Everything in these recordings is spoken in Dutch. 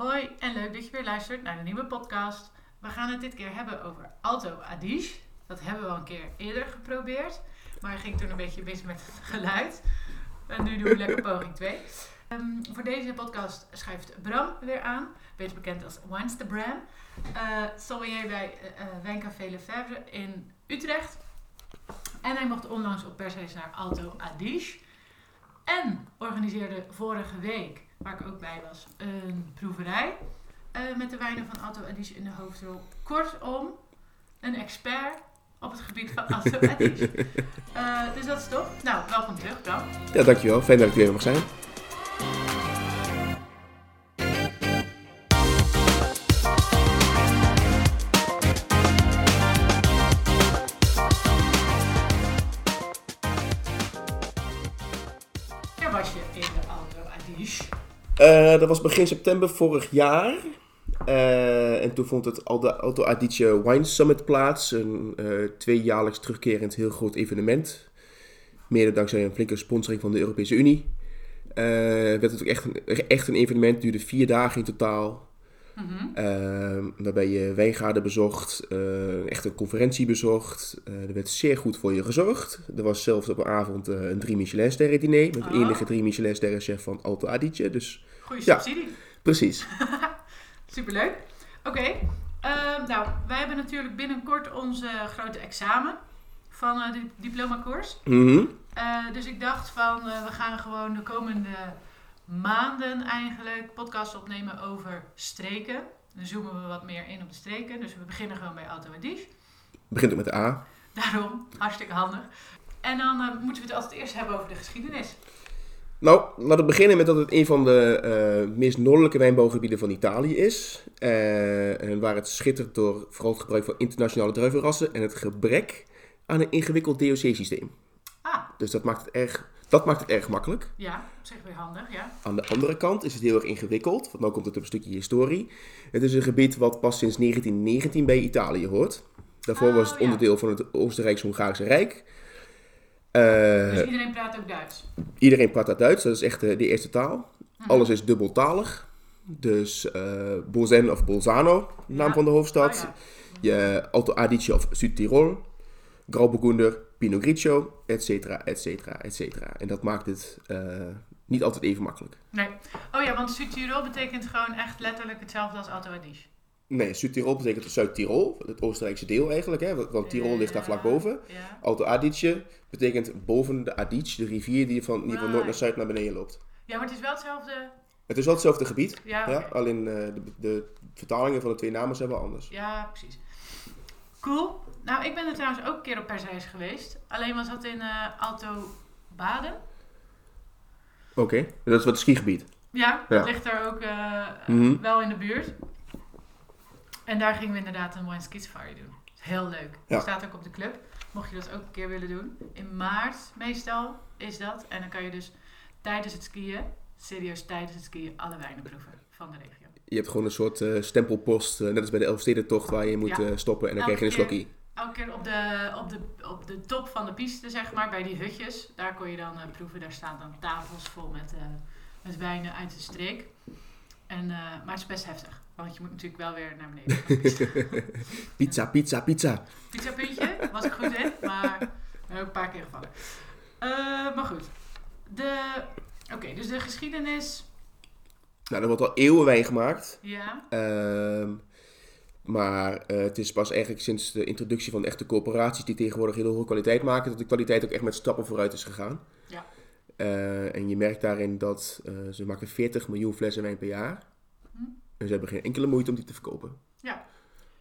Hoi en leuk dat je weer luistert naar de nieuwe podcast. We gaan het dit keer hebben over Alto Adige. Dat hebben we al een keer eerder geprobeerd, maar ging toen een beetje mis met het geluid. En nu doen we lekker poging 2. Ehm, voor deze podcast schrijft Bram weer aan, beter bekend als Wines Bram. Uh, sommelier bij uh, Wijncafé Lefebvre in Utrecht. En hij mocht onlangs op persreis naar Alto Adige. En organiseerde vorige week, waar ik ook bij was, een proeverij. Uh, met de wijnen van Alto Adige in de hoofdrol. Kortom, een expert op het gebied van Alto Adige. uh, dus dat is toch? Nou, welkom terug, Bram. Ja, dankjewel. Fijn dat ik weer mag zijn. Eh, dat was begin september vorig jaar. Eh, en toen vond het Auto Adige Wine Summit plaats. Een uh, tweejaarlijks terugkerend heel groot evenement. Mede dankzij een flinke sponsoring van de Europese Unie. Werd het ook echt een, echt een evenement. Duurde vier dagen in totaal. Mhm. waarbij je wijngaarden bezocht, echt een conferentie bezocht. er werd zeer goed voor je gezorgd. Er was zelfs op een avond een drie Michelin sterren diner. Met de Oh. enige drie Michelin sterren chef van Alto Adige. Dus Goeie Ja. subsidie. precies. Superleuk. Oké, ehm, nou, wij hebben natuurlijk binnenkort onze grote examen van eh, de diplomakoers. Mhm. Eh, dus ik dacht van, eh, we gaan gewoon de komende maanden eigenlijk podcasts opnemen over streken. Dan zoomen we wat meer in op de streken. Dus we beginnen gewoon bij Adige. Begint ook met de A. Daarom, hartstikke handig. En dan moeten we het altijd eerst hebben over de geschiedenis. Nou, laten we beginnen met dat het een van de eh, meest noordelijke wijnbouwgebieden van Italië is. Eh, en waar het schittert door vooral het gebruik van internationale druivenrassen en het gebrek aan een ingewikkeld DOC-systeem. Ah, Dus dat maakt, het erg, dat maakt het erg makkelijk. ja, op zich weer handig, ja. Aan de andere kant is het heel erg ingewikkeld, want nu komt het op een stukje historie. Het is een gebied wat pas sinds 1919 bij Italië hoort. Daarvoor Oh, was het ja. onderdeel van het Oostenrijks-Hongaarse Rijk. Eh, Dus iedereen praat ook Duits. Iedereen praat dat Duits, dat is echt de, de eerste taal. Mhm. Alles is dubbeltalig. Dus eh Bolzen of Bolzano, naam Ja. van de hoofdstad. Oh, ja. Je Alto Adige of Südtirol. Grauburgunder, Pinot Grigio, et cetera, et cetera, et cetera. En dat maakt het eh, niet altijd even makkelijk. Nee. Oh ja, want Südtirol betekent gewoon echt letterlijk hetzelfde als Alto Adige. Nee, Südtirol betekent Zuid-Tirol, het Oostenrijkse deel eigenlijk, hè, want- Tirol ligt daar vlak boven. Ja. Alto Adige betekent boven de Adige, de rivier die van, die van noord naar zuid naar beneden loopt. ja, maar het is wel hetzelfde. Het is wel hetzelfde gebied, Ja, alleen eh, de, de vertalingen van de twee namen zijn wel anders. ja precies. Cool. Nou, ik ben er trouwens ook een keer op persreis geweest. Alleen was dat in eh Alto Baden. Oké, dat is wat het skigebied. Ja, Ja. dat ligt daar ook eh, Mhm. wel in de buurt. En daar gingen we inderdaad een wine safari doen. Heel leuk. Ja. Staat ook op de club. Mocht je dat ook een keer willen doen. In maart meestal is dat. En dan kan je dus tijdens het skiën, serieus tijdens het skiën, alle wijnen proeven van de regio. Je hebt gewoon een soort eh, stempelpost, eh, net als bij de Elfstedentocht, waar je moet Ja. eh, stoppen en dan Elke krijg je een slokkie. Elke keer op de, op, de, op de top van de piste, zeg maar, bij die hutjes. Daar kon je dan proeven. Daar staan dan tafels vol met, met wijnen uit de streek. En, maar het is best heftig. Want je moet natuurlijk wel weer naar beneden. de. Pizza, pizza, pizza. Pizza puntje, was ik goed in, maar ben ook een paar keer gevallen. Eh, maar goed. De, Oké, dus de geschiedenis. Nou, er wordt al eeuwen wijn gemaakt. Ja. Ehm, maar eh, het is pas eigenlijk sinds de introductie van echte corporaties die tegenwoordig hele hoge kwaliteit maken, dat de kwaliteit ook echt met stappen vooruit is gegaan. Ja. Eh, en je merkt daarin dat ze maken 40 miljoen flessen wijn per jaar. En ze hebben geen enkele moeite om die te verkopen.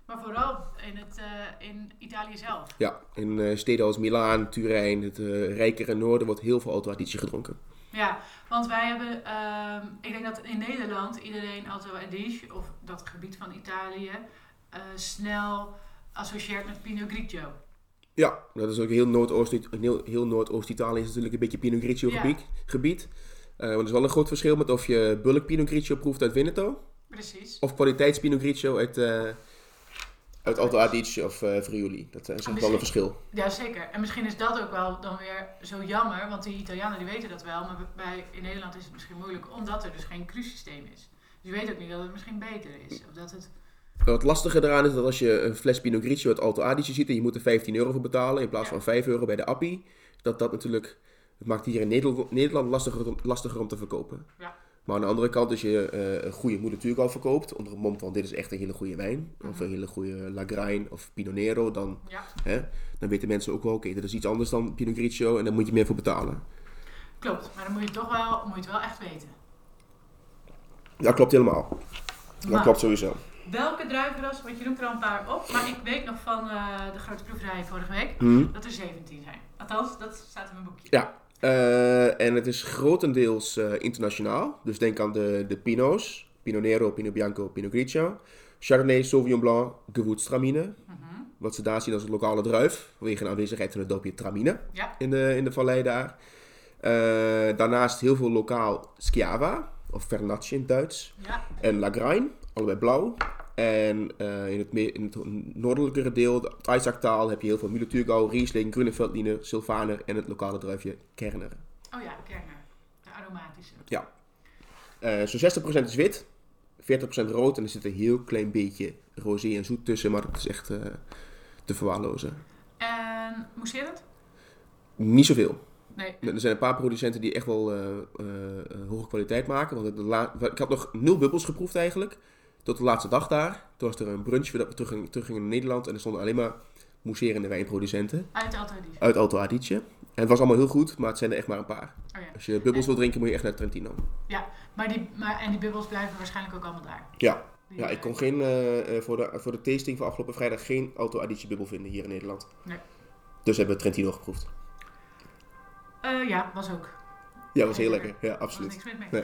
Maar vooral in, het, eh, in Italië zelf. Ja, in eh, steden als Milaan, Turijn, het eh, rijkere noorden wordt heel veel Adige gedronken. Ja, want wij hebben, ehm, ik denk dat in Nederland iedereen Alto Adige, of dat gebied van Italië, snel associeert met Pinot Grigio. Ja, dat is ook heel Noordoost, heel, heel Noordoost-Italië is natuurlijk een beetje Pinot Grigio Ja. gebied. gebied. Eh, want er is wel een groot verschil met of je bulk Pinot Grigio proeft uit Veneto Precies. of kwaliteits Pinot Grigio uit, eh uit Alto Adige of eh Friuli. Dat is echt wel een verschil. Ja, zeker. En misschien is dat ook wel dan weer zo jammer, want die Italianen die weten dat wel, maar bij, in Nederland is het misschien moeilijk omdat er dus geen crusysteem is. Dus je weet ook niet dat het misschien beter is. Of dat het... Wat lastige eraan is dat als je een fles Pinot Grigio uit Alto Adige ziet en je moet er 15 euro voor betalen in plaats Ja. van 5 euro bij de Appie, dat dat natuurlijk, het maakt hier in Nederland, lastiger, om- lastiger om te verkopen. Ja. Maar aan de andere kant, als je eh, een goede Moeder Turco verkoopt, onder een mom van dit is echt een hele goede wijn, of Mhm. een hele goede Lagrein of Pinot Nero, dan, Ja, hè, dan weten mensen ook wel, oké, dit is iets anders dan Pinot Grigio en daar moet je meer voor betalen. klopt. Maar dan moet je toch wel, moet je het wel echt weten. Dat klopt helemaal. Dat klopt sowieso. welke druivenras, want je noemt er al een paar op, maar ik weet nog van eh, de grote proeverij vorige week Hm. dat er 17 zijn. Althans, dat staat in mijn boekje. Ja, eh, en het is grotendeels eh, internationaal. Dus denk aan de, de Pinots. Pinot Nero, Pinot Bianco, Pinot Grigio. Chardonnay, Sauvignon Blanc, Gewürztraminer. Mhm. Wat ze daar zien als een lokale druif. Vanwege de aanwezigheid van het dorpje Tramine Ja, in de, in de vallei daar. Eh, daarnaast heel veel lokaal Schiava, of Vernatje in het Duits. ja, En Lagrein, allebei blauw. En eh, in, het me- in het noordelijkere deel, het Eisacktaal, heb je heel veel Müller-Thurgau, Riesling, Gruneveltliner, Sylvaner en het lokale druifje Kerner. oh ja, Kerner. De aromatische. Eh Zo'n 60% is wit, 40% rood en er zit een heel klein beetje rosé en zoet tussen, maar dat is echt eh, te verwaarlozen. En mousserend? Niet zoveel. Nee. Er zijn een paar producenten die echt wel hoge kwaliteit maken. Want de ik had nog nul bubbels geproefd eigenlijk. Tot de laatste dag daar. Toen was er een brunch voordat we terug gingen, terug gingen naar Nederland. En er stonden alleen maar mousserende wijnproducenten. Uit Alto Adige. Uit Alto Adige. En het was allemaal heel goed, maar het zijn er echt maar een paar. Oh ja. Als je bubbels wil drinken, moet je echt naar Trentino. Maar die, maar, en die bubbels blijven waarschijnlijk ook allemaal daar. Ja, ja ik kon geen, eh, eh, voor, de, voor de tasting van afgelopen vrijdag geen Alto Adige bubbel vinden hier in Nederland. Nee. Dus hebben we Trentino geproefd. eh, ja, was ook. Ja, was heel lekker. Ja, absoluut. niks mis mee. Nee.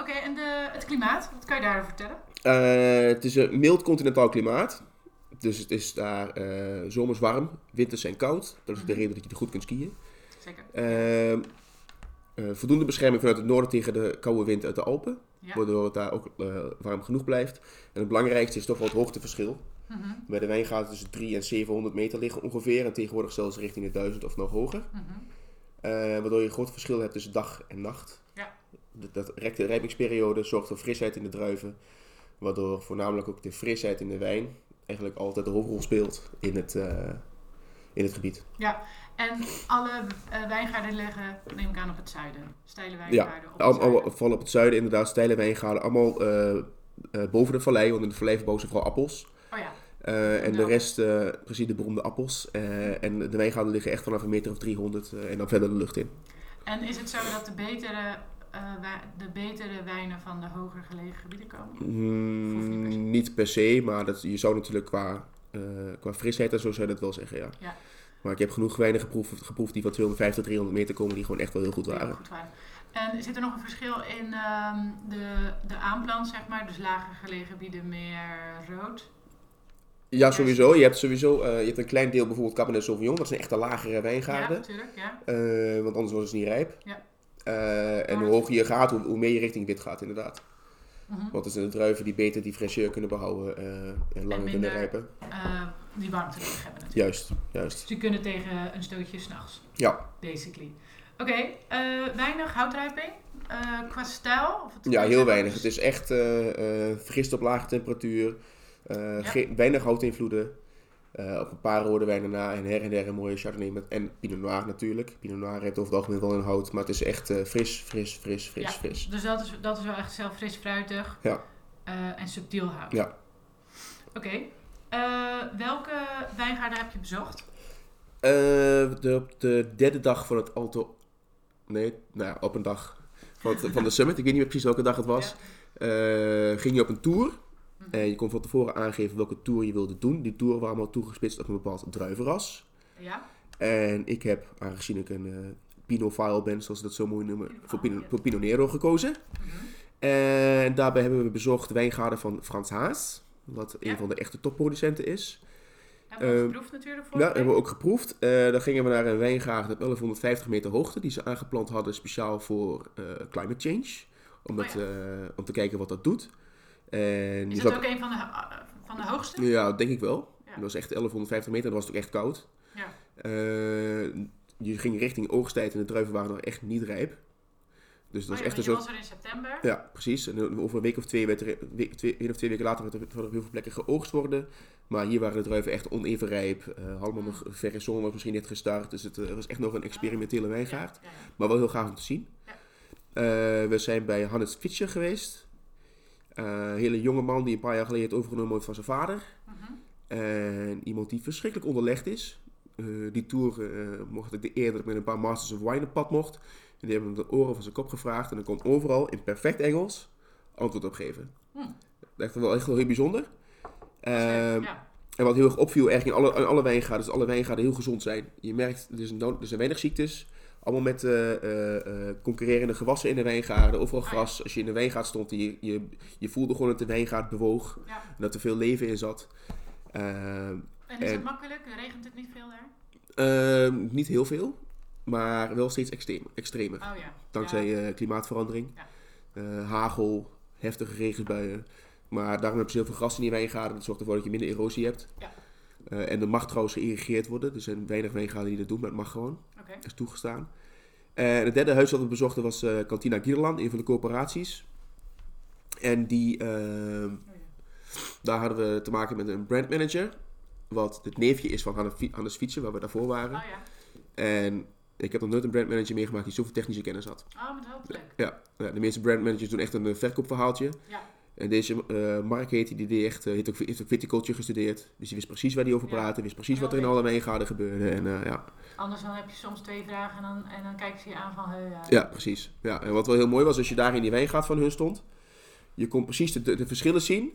Oké, en de, het klimaat? Wat kan je daarover vertellen? Eh, het is een mild continentaal klimaat. Dus het is daar eh, zomers warm, winters zijn koud. Dat is de reden dat je er goed kunt skiën. Zeker. Ehm, eh, voldoende bescherming vanuit het noorden tegen de koude wind uit de Alpen. Ja. Waardoor het daar ook warm genoeg blijft. En het belangrijkste is toch wel het hoogteverschil. Mhm, Bij de wijngaten tussen 3 en 700 meter liggen ongeveer. En tegenwoordig zelfs richting de 1000 of nog hoger. mhm. Waardoor je een groot verschil hebt tussen dag en nacht. Ja. Dat, dat rekt de rijpingsperiode zorgt voor frisheid in de druiven. Waardoor voornamelijk ook de frisheid in de wijn eigenlijk altijd de hoofdrol speelt in het, eh, in het gebied. En alle eh, wijngaarden liggen, neem ik aan, op het zuiden. Steile Ja, wijngaarden op het Allemaal vallen op het zuiden inderdaad steile wijngaarden. Allemaal eh, boven de vallei, want in de vallei verbouwen ze vooral appels. Oh ja, en de Ja. rest, precies de beroemde appels. En de wijngaarden liggen echt vanaf een meter of 300 eh, en dan verder de lucht in. en is het zo dat de betere, eh, de betere wijnen van de hoger gelegen gebieden komen? Mm, niet per se? niet per se, maar dat, je zou natuurlijk qua, eh, qua frisheid en zo zou je dat wel zeggen, ja. Ja. Maar ik heb genoeg wijnen geproefd, geproefd die van 250, 300 meter komen, die gewoon echt wel heel goed waren. goed waren. En zit er nog een verschil in ehm, de, de aanplant, zeg maar? Dus lager gelegen gebieden meer rood? Ja, sowieso. Je hebt sowieso eh, je hebt een klein deel bijvoorbeeld Cabernet Sauvignon, dat zijn echt de lagere Ja, wijngaarden. natuurlijk, ja. Want anders was het niet rijp. Ja. Eh, en hoe hoger je gaat, hoe, hoe meer je richting wit gaat, inderdaad. Mhm. Want het zijn de druiven die beter die fraîcheur kunnen behouden eh, en langer kunnen rijpen. Eh, die warmte nodig hebben natuurlijk. Juist, juist. Dus die kunnen tegen een stootje s'nachts, Ja, basically. Oké, weinig houtrijping. Qua stijl? Of het- ja heel weinig. Het is echt vergist op lage temperatuur. Ja. weinig houtinvloeden. Eh, op een paar rode wijnen na en her en der een mooie Chardonnay met, en Pinot Noir natuurlijk. Pinot Noir heeft over het algemeen wel een hout, maar het is echt eh, fris, fris, fris, fris, Ja. fris. Dus dat is, dat is wel echt zelf fris fruitig Ja. eh, en subtiel hout. Ja. Oké. Eh, welke wijngaarden heb je bezocht? Eh, de, op de derde dag van het Alto... Nee, nou ja, op een dag van, het- van de summit. Ik weet niet meer precies welke dag het was. eh, ging je op een tour. Mhm. En je kon van tevoren aangeven welke tour je wilde doen. Die tour was allemaal toegespitst op een bepaald druivenras. Ja? En ik heb, aangezien ik een eh Pinot-file ben, zoals ze dat zo mooi noemen, voor Pinot, voor Pinot Nero gekozen. Mhm. En daarbij hebben we bezocht de wijngaarden van Frans Haas. Wat een Ja. van de echte topproducenten is. Hebben we Ehm, geproefd natuurlijk voor Ja, hebben we ook geproefd. Eh dan gingen we naar een wijngaard op 1150 meter hoogte, die ze aangeplant hadden speciaal voor eh, climate change. Om, Oh het, ja. eh, om te kijken wat dat doet. En Is dat zat- ook een van de, eh, van de hoogste? Ja, denk ik wel. Ja. Dat was echt 1150 meter, dat was het ook echt koud. Ja. Eh, je ging richting oogsttijd en de druiven waren nog echt niet rijp. Dus dat Oh is echt een soort... was er in september. Ja, precies. En over een week of twee, werd er, week, twee, één of twee weken later, werd er, op heel veel plekken geoogst worden. Maar hier waren de druiven echt oneven rijp. eh allemaal nog verre zon was misschien net gestart. Dus het was echt nog een experimentele wijngaard. Ja, ja, ja. Maar wel heel gaaf om te zien. Ja. We zijn bij Hannes Fischer geweest. Eh, een hele jonge man die een paar jaar geleden het overgenomen heeft van zijn vader. Mhm. En iemand die verschrikkelijk onderlegd is. Eh, die tour eh, mocht ik de eer dat ik met een paar Masters of Wine op pad mocht. En die hebben hem de oren van zijn kop gevraagd. En dan kon overal in perfect Engels antwoord op geven. Hm. Echt wel echt wel heel bijzonder. Ehm, ja. en wat heel erg opviel eigenlijk in alle, in alle wijngaarden, is dat alle wijngaarden heel gezond zijn. Je merkt, er, is er zijn weinig ziektes. Allemaal met eh, eh, eh, concurrerende gewassen in de wijngaarden. Overal Ah, ja. gras. Als je in de wijngaard stond, je, je, je voelde gewoon dat de wijngaard bewoog. Ja. En dat er veel leven in zat. Ehm, En is En- het makkelijk? Regent het niet veel daar? ehm, niet heel veel, maar wel steeds extreem, extremer. Oh ja. Dankzij klimaatverandering. Hagel, heftige regenbuien. Maar daarom hebben ze heel veel gras in die wijngaarden. Dat zorgt ervoor dat je minder erosie hebt. Ja. Eh, en er mag trouwens geïrrigeerd worden. Er zijn weinig wijngaarden die dat doen, maar het mag gewoon. Dat is toegestaan. En het derde huis dat we bezochten was eh Cantina Gierland, een van de coöperaties. En die, Oh ja. daar hadden we te maken met een brandmanager. Wat het neefje is van Hannes Fi- Hannes Fietsen, waar we daarvoor waren. Oh ja. En ik heb nog nooit een brandmanager meegemaakt die zoveel technische kennis had. Oh, met leuk. Ja, de meeste brandmanagers doen echt een eh, verkoopverhaaltje. Ja. En deze eh Mark heet die, die echt, eh, heeft ook, heeft ook viticulture gestudeerd. Dus die wist precies waar hij over Ja. praatte, wist precies wat er in beter. alle wijngaarden gebeurde. En eh, ja, Anders dan heb je soms twee vragen en dan, en dan kijken ze je aan van... Hey, ja. ja, precies. Ja, en wat wel heel mooi was, als je daar in die wijngaard van hun stond, je kon precies de, de, de verschillen zien.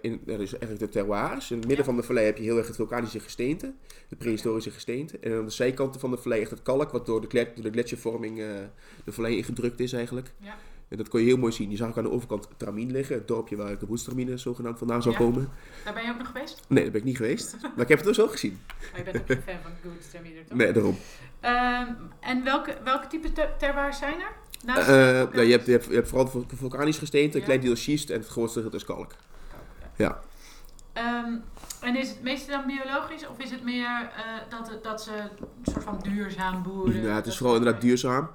in, ja, dus eigenlijk de terroirs. In het midden van de vallei heb je heel erg het vulkanische gesteente, de prehistorische gesteente. En aan de zijkanten van de vallei echt het kalk, wat door de, door de gletsjervorming de vallei ingedrukt is eigenlijk. Ja. En dat kon je heel mooi zien. Je zag ook aan de overkant Tramien liggen, het dorpje waar Kaboetstramine zogenaamd vandaan zou Ja. komen. Daar ben je ook nog geweest? Nee, daar ben ik niet geweest. Maar ik heb het dus wel gezien. Oh, je bent ook geen fan van Thermometer, toch? Nee, daarom. Ehm, en welke, welke type ter terroirs zijn er? Naast de- nou, je, hebt, je, hebt, je hebt vooral vul- vulkanisch gesteente, een Ja. klein deel schist en het grootste gedeelte is kalk. Ja. Ehm, en is het meeste dan biologisch of is het meer eh, dat, het, dat ze een soort van duurzaam boeren? Ja, het dat is vooral inderdaad duurzaam.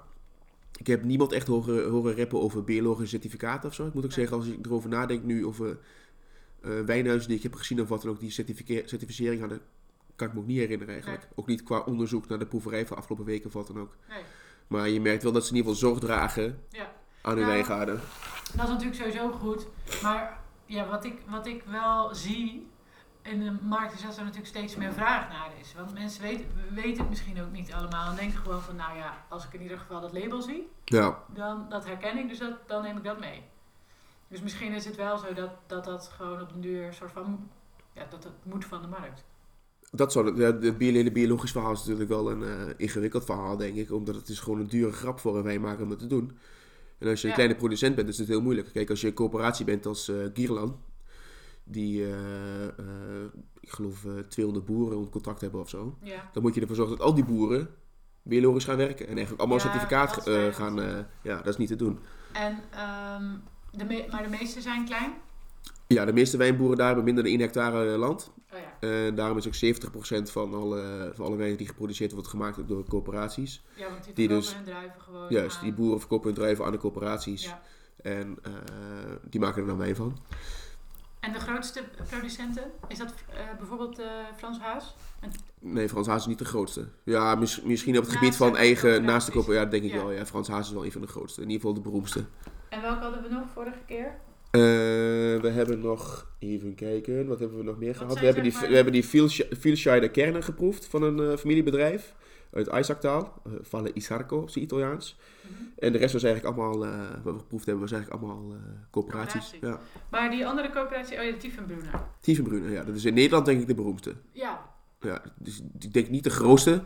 Ik heb niemand echt horen, horen rappen over biologische certificaten of zo. Ik moet ook zeggen, als ik erover nadenk nu over eh wijnhuizen die ik heb gezien of wat dan ook die certifice- certificering hadden, kan ik me ook niet herinneren eigenlijk. Ook niet qua onderzoek naar de proeverij van afgelopen weken of wat dan ook. Nee. Maar je merkt wel dat ze in ieder geval zorg dragen Ja. aan hun Nou, wijngaarden. Dat is natuurlijk sowieso goed. Maar ja, wat ik, wat ik wel zie in de markt is dat er natuurlijk steeds meer vraag naar is. Want mensen weten, weten het misschien ook niet allemaal. En denken gewoon van, nou ja, als ik in ieder geval dat label zie, Ja, dan dat herken ik, dus dat, dan neem ik dat mee. Dus misschien is het wel zo dat dat, dat gewoon op een duur soort van, ja, dat het moet van de markt. dat zou, ja, het hele biologisch verhaal is natuurlijk wel een eh, ingewikkeld verhaal, denk ik. Omdat het is gewoon een dure grap voor een wijnmaker om dat te doen. En als je een kleine producent bent, is het heel moeilijk. Kijk, als je een coöperatie bent als eh Gierland, die, eh, eh, ik geloof, eh 200 boeren onder contract hebben of zo. Ja. Dan moet je ervoor zorgen dat al die boeren biologisch gaan werken. En eigenlijk allemaal een certificaat gaan... ja, dat is niet te doen. En, ehm, de maar de meeste zijn klein? Ja, de meeste wijnboeren daar hebben minder dan 1 hectare land. Oh ja. En daarom is ook 70% van alle, van alle wijn die geproduceerd wordt gemaakt door coöperaties. Ja, want die, Die dus- hun druiven gewoon Juist, aan. die boeren verkopen hun druiven aan de coöperaties. Ja. En die maken er dan wijn van. En de grootste producenten, is dat eh, bijvoorbeeld eh, Frans Haas? Nee, Frans Haas is niet de grootste. Ja, mis- misschien op het Naast gebied van eigen, naast de ja, denk ik Ja. wel. Ja, Frans Haas is wel een van de grootste. In ieder geval de beroemdste. En welke hadden we nog vorige keer? Eh, we hebben nog, even kijken, wat hebben we nog meer gehad? We hebben die, maar- we hebben die Vielscheider kernen geproefd van een familiebedrijf uit Isaactaal. Uh, Valle Isarco zijn Italiaans. Mhm. En de rest was eigenlijk allemaal, eh, wat we geproefd hebben, was eigenlijk allemaal eh, coöperaties. Coöperatie. Ja. Maar die andere coöperatie, oh ja, Tiefenbrunner. Tiefenbrunner, ja, dat is in Nederland denk ik de beroemdste. Ja, Ja, dus ik denk niet de grootste.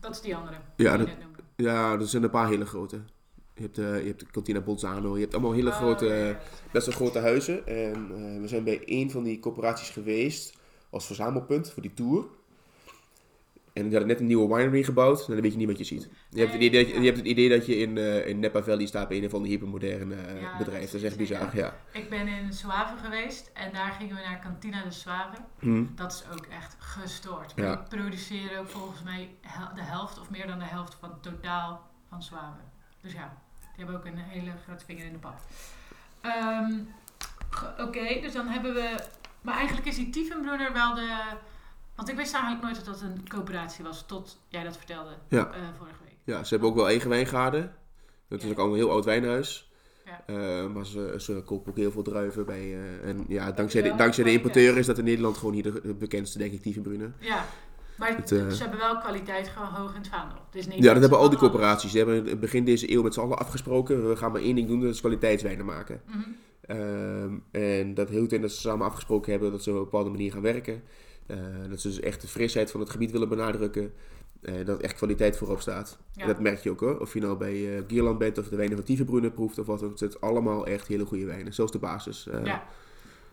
dat is die andere. Ja, die je dat- net noemde. Ja, er zijn een paar hele grote. Je hebt, eh, je hebt de Cantina Bolzano, je hebt allemaal hele Oh, grote, eh, best wel grote huizen. En eh, we zijn bij een van die coöperaties geweest als verzamelpunt voor die tour. En die hadden net een nieuwe winery gebouwd, en dan weet je niet wat je ziet. Je, hebt, het idee dat je, hebt het idee dat je in, eh, in Napa Valley staat bij een van die hypermoderne eh, Ja, bedrijven. dat is echt bizar, ja. Ik ben in Suave geweest en daar gingen we naar Cantina de Suave. Hm. Dat is ook echt gestoord. Ja. produceren ook volgens mij de helft of meer dan de helft van het totaal van Suave. Dus ja, die hebben ook een hele grote vinger in de pap. Ehm, Oké, dus dan hebben we... Maar eigenlijk is die Tiefenbrunner wel de... Want ik wist eigenlijk nooit dat dat een coöperatie was, tot jij dat vertelde Ja. eh, vorige week. Ja, ze hebben ook wel eigen wijngaarden. Dat is Ja. ook al een heel oud wijnhuis. Ja. Eh, maar ze, ze kopen ook heel veel druiven bij. eh, en ja, dankzij de, dankzij de importeur is dat in Nederland gewoon hier de, de bekendste, denk ik, Tiefenbrunner. Ja, maar Het, ze hebben wel kwaliteit gewoon hoog in het vaandel. Niet Ja, dat hebben al die allemaal- coöperaties. Die hebben begin deze eeuw met z'n allen afgesproken. We gaan maar één ding doen, dat is kwaliteitswijnen maken. Mhm. Ehm, en dat hield in dat ze samen afgesproken hebben dat ze op een bepaalde manier gaan werken. Eh, dat ze dus echt de frisheid van het gebied willen benadrukken. Eh, dat echt kwaliteit voorop staat. Ja. En dat merk je ook hoor. Of je nou bij eh Gierland bent of de wijnen van Tiefenbrunner proeft of wat dan ook. Het zijn allemaal echt hele goede wijnen. Zelfs de basis. eh, Ja.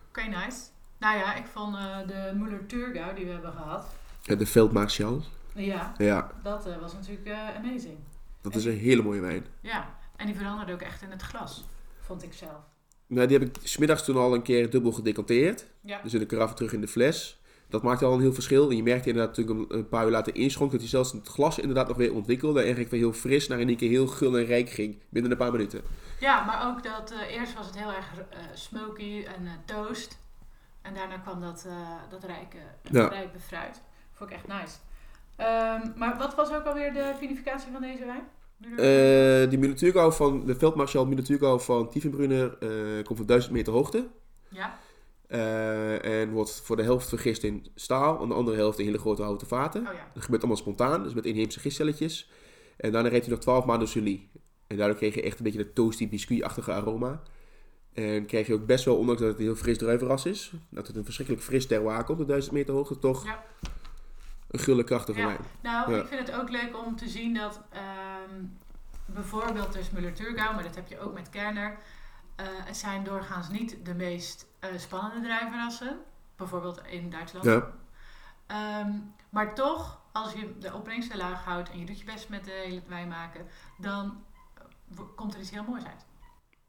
Oké, nice. Nou ja, ik vond eh, de Muller Turgau die we hebben gehad. De Veldmarschall. Ja, Ja, dat was natuurlijk amazing. dat is een hele mooie wijn. Ja, en die veranderde ook echt in het glas, vond ik zelf. Nou, die heb ik smiddags toen al een keer dubbel gedecanteerd. Ja, Dus in de karaf terug in de fles. Dat maakte al een heel verschil. En je merkte inderdaad natuurlijk een- een paar uur later inschonk dat hij zelfs het glas inderdaad nog weer ontwikkelde. En eigenlijk weer heel fris naar één keer heel gul en rijk ging. Binnen een paar minuten. ja maar ook dat eh, eerst was het heel erg eh, smoky en eh, toast. En daarna kwam dat, dat rijke, Ja. rijpe fruit. Vond ik echt nice. Ehm, maar wat was ook alweer de vinificatie van deze wijn? Die Minuturgau van de Veldmarschall Minuturgau van Tiefenbrunner komt van 1000 meter hoogte. ja, Eh, en wordt voor de helft vergist in staal. En de andere helft in hele grote houten vaten. oh ja. Dat gebeurt allemaal spontaan, dus met inheemse gistcelletjes. En daarna reed hij nog 12 maanden Sully. En daardoor kreeg je echt een beetje de toasty biscuit-achtige aroma. En kreeg je ook best wel, ondanks dat het een heel fris druivenras is, dat het een verschrikkelijk fris terroir komt op 1000 meter hoogte, toch Ja. een gulle krachtige Ja. wijn. Nou, Ja. ik vind het ook leuk om te zien dat ehm, bijvoorbeeld dus Muller-Thurgau, maar dat heb je ook met Kerner, eh, het zijn doorgaans niet de meest eh, spannende druivenrassen. Bijvoorbeeld in Duitsland. Ja. Ehm, maar toch, als je de opbrengsten laag houdt en je doet je best met de hele wijn maken, dan eh, komt er iets heel moois uit.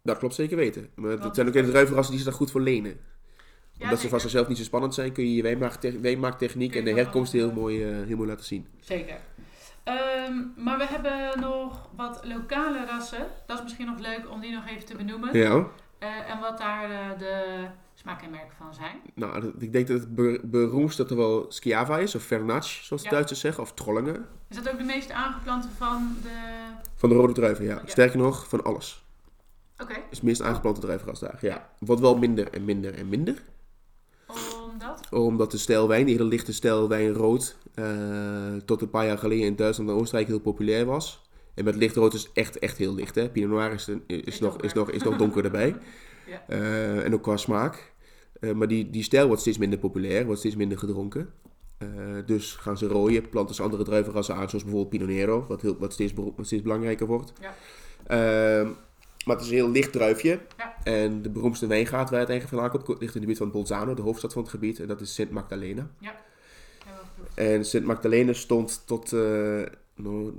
Dat klopt zeker weten. Maar het Want- zijn ook de druivenrassen die zich daar goed voor lenen. Ja, Omdat ze zeker. zichzelf niet zo spannend zijn, kun je je wijnmaaktech- wijnmaaktechniek en de herkomst heel eh, mooi, eh, heel mooi laten zien. Zeker. Ehm, maar we hebben nog wat lokale rassen. Dat is misschien nog leuk om die nog even te benoemen. Ja. Eh, en wat daar eh, de smaakkenmerken van zijn. Nou, dat- ik denk dat het be- beroemdste toch wel Schiava is, of Vernatsch, zoals de Ja. Duitsers zeggen, of Trollingen. Is dat ook de meest aangeplante van de... Van de rode druiven, ja. Ja. Sterker nog, van alles. Oké, is het meest aangeplante druivenras daar, ja. Ja. Wordt wel minder en minder en minder. Omdat... De stijlwijn, die hele lichte stijlwijn rood, eh, tot een paar jaar geleden in Duitsland en Oostenrijk heel populair was. En met lichtrood is echt, echt heel licht, hè. Pinot Noir is, is, Is nog, donker. is, nog, is nog donker erbij. Ja. Eh, en ook qua smaak. Eh, maar die, die stijl wordt steeds minder populair, wordt steeds minder gedronken. Eh, dus gaan ze rooien, planten ze andere druivenrassen aan, zoals bijvoorbeeld Pinot Nero, wat, heel, wat, steeds, beroem- wat steeds belangrijker wordt. Ja. Maar het is een heel licht druifje. Ja. En de beroemdste wijngaard waar het eigenlijk vandaan komt, ligt in de buurt van Bolzano, de hoofdstad van het gebied. En dat is Sint Magdalena. Ja. En Sint Magdalena stond tot eh, nou,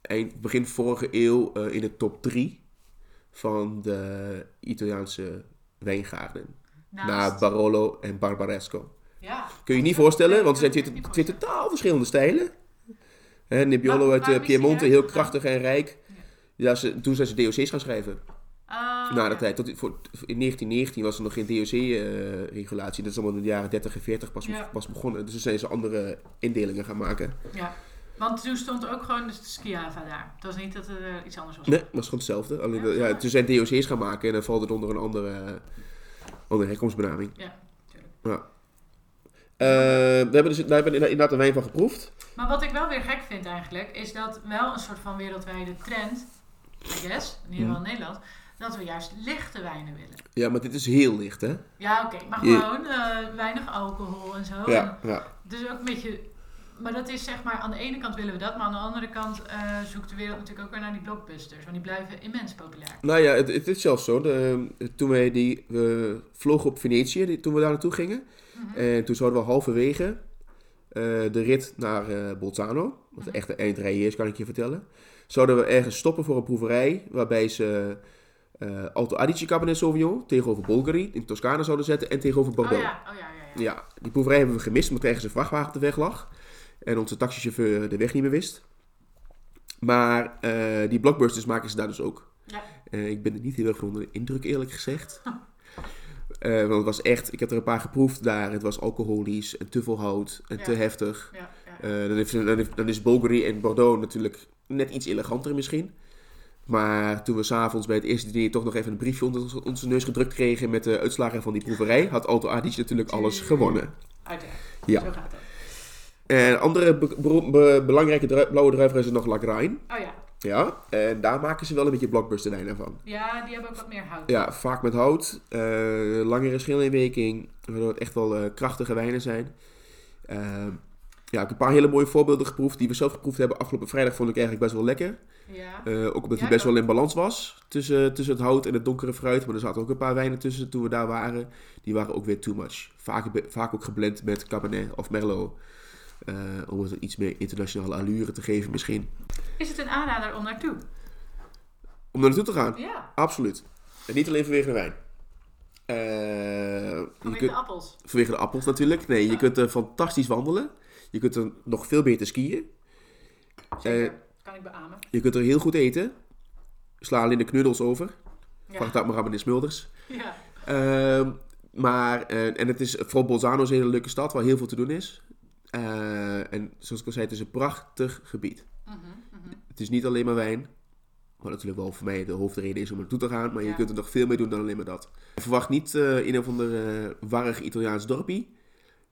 eind, begin vorige eeuw eh, in de top 3 van de Italiaanse wijngaarden. Na. Barolo en Barbaresco. ja. Kun je je niet voorstellen, want dat zijn twee, totaal verschillende stijlen. Hè, Nebbiolo Maar uit eh, Piemonte, heel krachtig en rijk. Ja, ze, toen zijn ze DOC's gaan schrijven. Oh, Na de tijd. Tot, voor, in 1919 was er nog geen DOC-regulatie. dat is allemaal in de jaren 30 en 40 pas, Ja. pas begonnen. Dus toen zijn ze andere indelingen gaan maken. Ja. Want toen stond ook gewoon de Schiava daar. Het was niet dat er eh, iets anders was. Nee, dat was gewoon hetzelfde. Alleen, Ja, ja, ja. toen zijn DOC's gaan maken en dan valt het onder een andere, andere herkomstbenaming. Ja, natuurlijk. Ja. Eh, we hebben dus daar hebben inderdaad een wijn van geproefd. Maar wat ik wel weer gek vind eigenlijk, is dat wel een soort van wereldwijde trend, I guess, in ieder geval in Nederland, dat we juist lichte wijnen willen. Ja, maar dit is heel licht, hè? Ja, oké, maar gewoon eh, weinig alcohol en zo. Ja, En ja. dus ook een beetje, maar dat is zeg maar, aan de ene kant willen we dat, maar aan de andere kant eh, zoekt de wereld natuurlijk ook weer naar die blockbusters, want die blijven immens populair. Nou ja, het, het is zelfs zo. De, toen wij die, we vlogen op Venetië, die- toen we daar naartoe gingen. Mhm. En toen zouden we halverwege eh, de rit naar eh Bolzano, wat de Mhm. echte eindrijden is, kan ik je vertellen. Zouden we ergens stoppen voor een proeverij, waarbij ze eh Alto Adige Cabernet Sauvignon tegenover Bulgari in Toscane zouden zetten en tegenover Oh Bordeaux. ja, oh ja, ja. ja. Ja, die proeverij hebben we gemist omdat ergens een vrachtwagen op de weg lag. En onze taxichauffeur de weg niet meer wist. Maar eh, die blockbusters maken ze daar dus ook. Ja. Eh, ik ben er niet heel erg onder de indruk, eerlijk gezegd. Eh, want het was echt, ik heb er een paar geproefd daar. Het was alcoholisch en te veel hout en Ja. te heftig. Ja, ja. Dan, heeft, dan, heeft- dan is Bulgari en Bordeaux natuurlijk net iets eleganter misschien. Maar toen we s'avonds bij het eerste diner toch nog even een briefje onder onze neus gedrukt kregen met de uitslagen van die proeverij, had Alto Adige natuurlijk alles gewonnen. Uiteraard. Ja. Zo gaat het. En andere be- bero- be- belangrijke dru- blauwe druiven is nog Lagrein. Oh ja. Ja, en daar maken ze wel een beetje blockbuster wijnen van. Ja, die hebben ook wat meer hout. Ja, vaak met hout, eh, langere schillinweking, waardoor het echt wel eh, krachtige wijnen zijn. Ehm, ja, ik heb een paar hele mooie voorbeelden geproefd die we zelf geproefd hebben. Afgelopen vrijdag vond ik eigenlijk best wel lekker. Ja. Eh, ook omdat Ja, hij best wel in balans was tussen, tussen het hout en het donkere fruit. Maar er zaten ook een paar wijnen tussen toen we daar waren. Die waren ook weer too much. Vaak, vaak ook geblend met Cabernet of Merlot. Eh, om het iets meer internationale allure te geven misschien. Is het een aanrader om naartoe? Om naartoe te gaan, Ja. absoluut. En niet alleen vanwege de wijn. Eh, Vanwege kunt, de appels. vanwege de appels natuurlijk. Nee, je kunt er fantastisch wandelen. Je kunt er nog veel beter skiën. Zeker. Eh, kan ik beamen. Je kunt er heel goed eten. Sla alleen de knuddels over. Ja. Vraag dat maar aan meneer Smulders. ja. Ehm, maar, eh, en het is, vooral Bolzano is een hele leuke stad waar heel veel te doen is. Eh, en zoals ik al zei, het is een prachtig gebied. Mhm, mhm. Het is niet alleen maar wijn. Wat natuurlijk wel voor mij de hoofdreden is om er naartoe te gaan. Maar je kunt er nog veel meer doen dan alleen maar dat. Verwacht niet eh een of ander warrig Italiaans dorpie.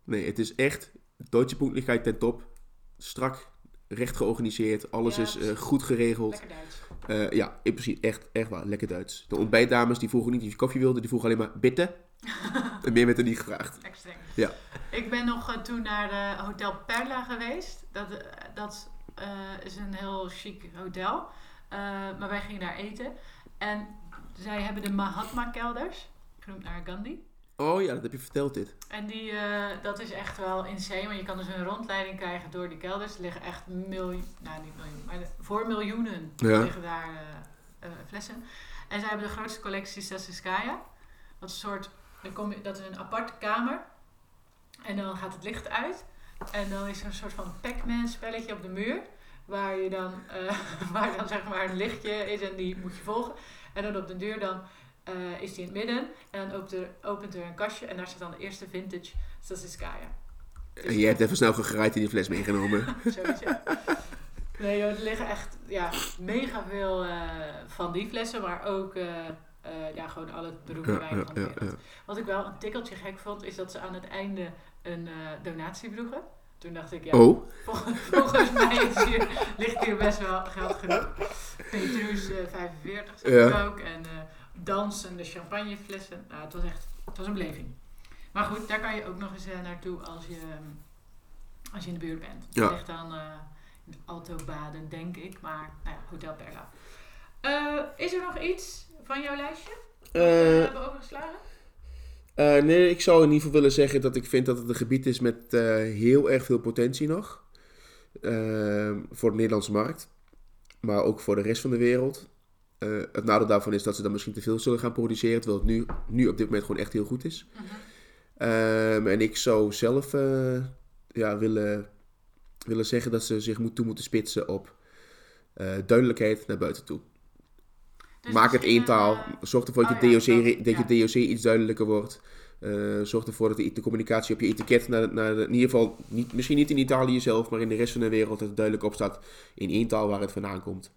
Nee, het is echt Deutsche Punktlichkeit ten top. Strak, recht georganiseerd. Alles Ja, is eh, goed geregeld. Lekker Duits. Eh, ja, in principe echt, echt waar. Lekker Duits. De ontbijtdames die vroegen niet of je koffie wilde. Die vroegen alleen maar bitte. en meer werd er niet gevraagd. Streng. Ja. Ik ben nog eh, toen naar de Hotel Perla geweest. Dat, dat is een heel chic hotel. Maar wij gingen daar eten. En zij hebben de Mahatma-kelders. Genoemd naar Gandhi. Oh ja, dat heb je verteld dit. En die, eh, dat is echt wel insane. Want je kan dus een rondleiding krijgen door die kelders. Er liggen echt miljoen, nou niet miljoen, maar voor miljoenen Ja. liggen daar eh, eh, flessen. En zij hebben de grootste collectie Sassiskaya. Dat is een soort, dan kom je, dat is een aparte kamer. En dan gaat het licht uit. En dan is er een soort van Pac-Man spelletje op de muur. Waar je dan, waar dan zeg maar een lichtje is en die moet je volgen. En dan op de deur dan eh, is die in het midden. En dan opent er, opent er een kastje en daar staat dan de eerste vintage Sassiskaya. En jij hebt even snel gegraaid in die fles meegenomen. Nee joh, er liggen echt ja, mega veel eh, van die flessen, maar ook eh, eh, ja, gewoon alle beroemde van de wereld. ja. Wat ik wel een tikkeltje gek vond, is dat ze aan het einde een eh, donatie vroegen. Toen dacht ik, ja, Oh, vol- volgens mij is hier, ligt hier best wel geld genoeg. Petrus eh 45 zeg Ja. ik ook. En eh dansende champagneflessen. Nou, het was echt het was een beleving. Maar goed, daar kan je ook nog eens eh, naartoe als je, ehm, als je in de buurt bent. Ja. Het ligt dan eh in Alto Baden, denk ik. Maar nou ja, Hotel Perla. Eh, is er nog iets van jouw lijstje? we hebben overgeslagen? nee, ik zou in ieder geval willen zeggen dat ik vind dat het een gebied is met heel erg veel potentie nog. Voor de Nederlandse markt. Maar ook voor de rest van de wereld. Eh, het nadeel daarvan is dat ze dan misschien te veel zullen gaan produceren. Terwijl het nu, nu op dit moment gewoon echt heel goed is. Mhm. Ehm, en ik zou zelf eh, ja, willen, willen zeggen dat ze zich moet, toe moeten spitsen op eh, duidelijkheid naar buiten toe. Dus Maak het misschien één taal. een, eh, Zorg ervoor dat, oh je, ja, DOC, dat- re- dat ja. je DOC iets duidelijker wordt. Zorg ervoor dat de, de communicatie op je etiket, naar, naar de- in ieder geval, niet, misschien niet in Italië zelf, maar in de rest van de wereld, dat het duidelijk op staat in één taal waar het vandaan komt.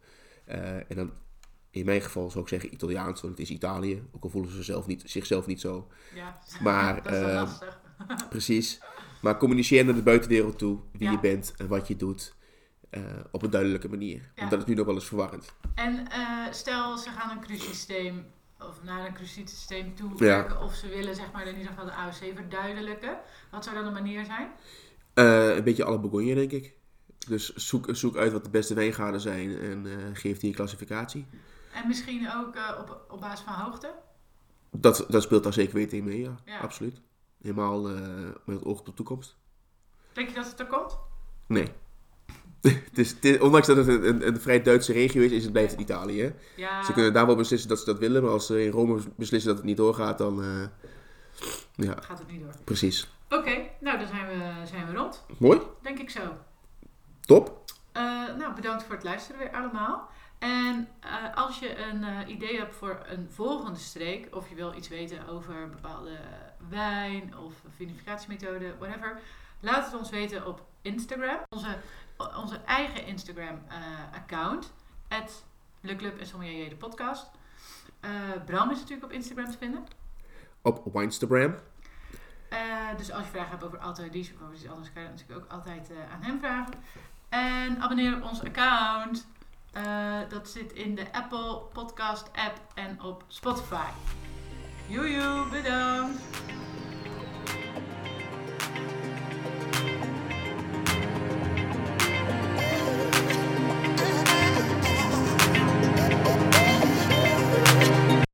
En dan in mijn geval zou ik zeggen Italiaans, want het is Italië. Ook al voelen ze zelf niet, zichzelf niet zo. ja. Maar, dat is eh, lastig. Precies. Maar communiceer naar de buitenwereld toe wie Ja. je bent en wat je doet. eh, op een duidelijke manier. Ja. Want dat is nu nog wel eens verwarrend. En eh, stel ze gaan een crucisysteem of naar een crucisysteem toe werken of ze willen zeg maar in ieder geval de AOC verduidelijken. Wat zou dan een manier zijn? Een beetje alle begonnen, denk ik. Dus zoek, zoek uit wat de beste wijngaarden zijn en geef die een klassificatie. En misschien ook eh, op, op basis van hoogte? Dat, dat speelt daar zeker weten in mee, ja. Ja. Absoluut. Helemaal eh, met het oog op de toekomst. Denk je dat het er komt? Nee. het is, het ondanks dat het een, een, een vrij Duitse regio is, is het blijft het Italië. hè. Ja. Ze kunnen daar wel beslissen dat ze dat willen, maar als ze in Rome beslissen dat het niet doorgaat, dan... eh, ja, Gaat het niet door. precies. Oké, nou dan zijn we, zijn we rond. Mooi. Denk ik zo. Top. Nou, bedankt voor het luisteren weer allemaal. En als je een eh, idee hebt voor een volgende streek, of je wil iets weten over bepaalde wijn of vinificatiemethode, whatever, laat het ons weten op Instagram. Onze, onze eigen Instagram-account, uh, Le Club en Sommelier de podcast. Uh, Bram is natuurlijk op Instagram te vinden. Op Winestagram. Uh, dus als je vragen hebt over Alto Dish of over iets anders, kan je dat natuurlijk ook altijd uh, aan hem vragen. En abonneer op ons account. Uh, dat zit in de Apple Podcast app en op Spotify. Joejoe, bedankt!